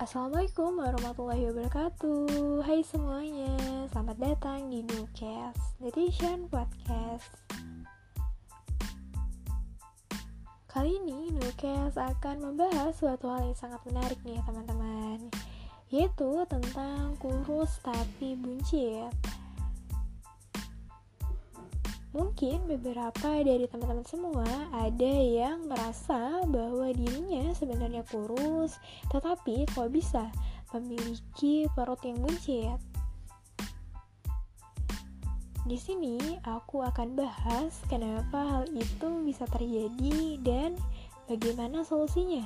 Assalamualaikum warahmatullahi wabarakatuh. Hai semuanya, selamat datang di Newcast Nutrition Podcast. Kali ini Newcast akan membahas suatu hal yang sangat menarik nih teman-teman. Yaitu tentang kurus tapi buncit Mungkin beberapa dari teman-teman semua ada yang merasa bahwa dirinya sebenarnya kurus, tetapi kok bisa memiliki perut yang buncit. Di sini aku akan bahas kenapa hal itu bisa terjadi dan bagaimana solusinya.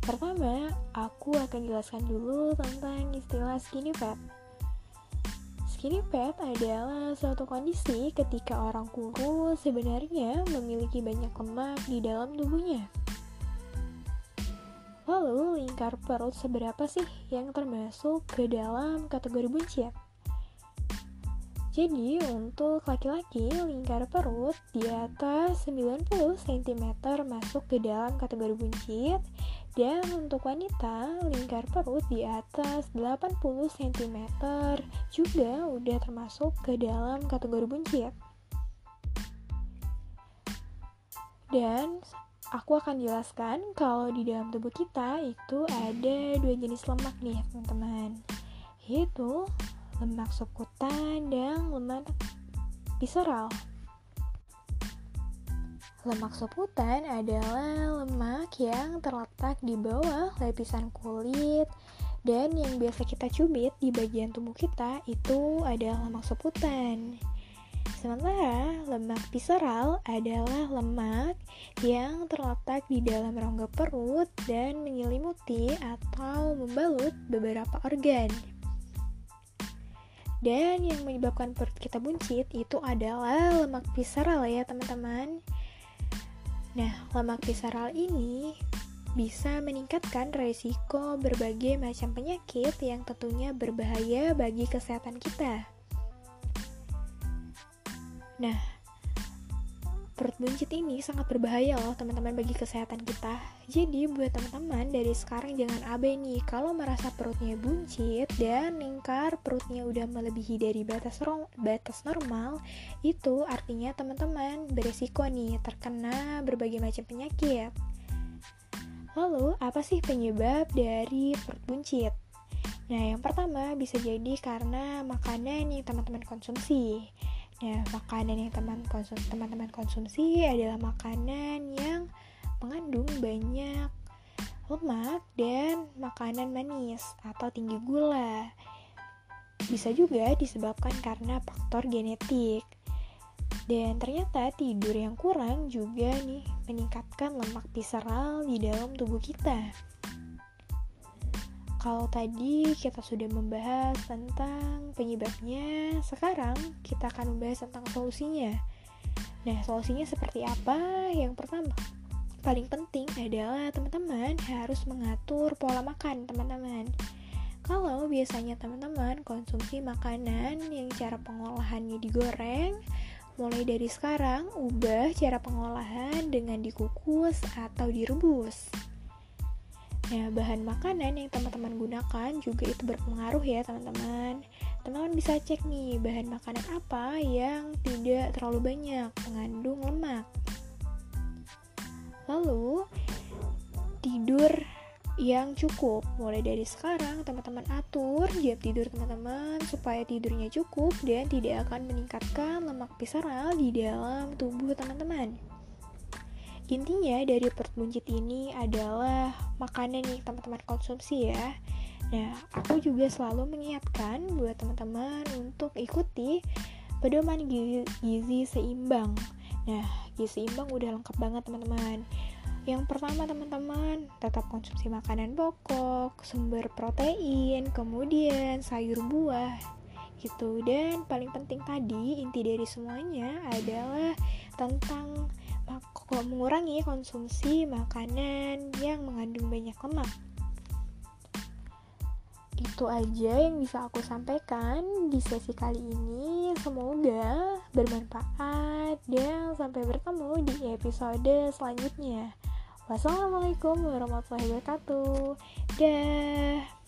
Pertama, aku akan jelaskan dulu tentang istilah skinny fat. Skinny fat adalah suatu kondisi ketika orang kurus sebenarnya memiliki banyak lemak di dalam tubuhnya. Lalu, lingkar perut seberapa sih yang termasuk ke dalam kategori buncit? Jadi, untuk laki-laki, lingkar perut di atas 90 cm masuk ke dalam kategori buncit, dan untuk wanita, lingkar perut di atas 80 cm juga udah termasuk ke dalam kategori buncit. Dan aku akan jelaskan kalau di dalam tubuh kita itu ada dua jenis lemak nih teman-teman yaitu lemak subkutan dan lemak visceral. Lemak subkutan adalah lemak yang terletak di bawah lapisan kulit dan yang biasa kita cubit di bagian tubuh kita itu adalah lemak subkutan. Sementara lemak visceral adalah lemak yang terletak di dalam rongga perut dan menyelimuti atau membalut beberapa organ. Dan yang menyebabkan perut kita buncit itu adalah lemak visceral ya teman-teman. Nah, lemak visceral ini bisa meningkatkan resiko berbagai macam penyakit yang tentunya berbahaya bagi kesehatan kita. Nah, perut buncit ini sangat berbahaya loh teman-teman bagi kesehatan kita. Jadi buat teman-teman dari sekarang jangan abai nih kalau merasa perutnya buncit dan lingkar perutnya udah melebihi dari batas batas normal, itu artinya teman-teman beresiko nih terkena berbagai macam penyakit. Lalu, apa sih penyebab dari perut buncit? Nah, yang pertama bisa jadi karena makanan yang teman-teman konsumsi. Nah, makanan yang teman konsum teman-teman konsumsi adalah makanan yang mengandung banyak lemak dan makanan manis atau tinggi gula. Bisa juga disebabkan karena faktor genetik. Dan ternyata tidur yang kurang juga nih meningkatkan lemak visceral di dalam tubuh kita. Kalau tadi kita sudah membahas tentang penyebabnya, sekarang kita akan membahas tentang solusinya. Nah, solusinya seperti apa? Yang pertama, paling penting adalah teman-teman harus mengatur pola makan, teman-teman. Kalau biasanya teman-teman konsumsi makanan yang cara pengolahannya digoreng, mulai dari sekarang ubah cara pengolahan dengan dikukus atau direbus. Nah, bahan makanan yang teman-teman gunakan juga itu berpengaruh ya, teman-teman. Teman-teman bisa cek nih bahan makanan apa yang tidak terlalu banyak mengandung lemak. Lalu, tidur yang cukup. Mulai dari sekarang, teman-teman atur jam tidur teman-teman supaya tidurnya cukup dan tidak akan meningkatkan lemak visceral di dalam tubuh teman-teman. Intinya dari perut buncit ini adalah makanan yang teman-teman konsumsi ya. Nah, aku juga selalu mengingatkan buat teman-teman untuk ikuti pedoman gizi, seimbang. Nah, gizi seimbang udah lengkap banget teman-teman. Yang pertama teman-teman, tetap konsumsi makanan pokok, sumber protein, kemudian sayur buah gitu. Dan paling penting tadi inti dari semuanya adalah tentang mengurangi konsumsi makanan yang mengandung banyak lemak. Itu aja yang bisa aku sampaikan di sesi kali ini. Semoga bermanfaat dan sampai bertemu di episode selanjutnya. Wassalamualaikum warahmatullahi wabarakatuh. Dah.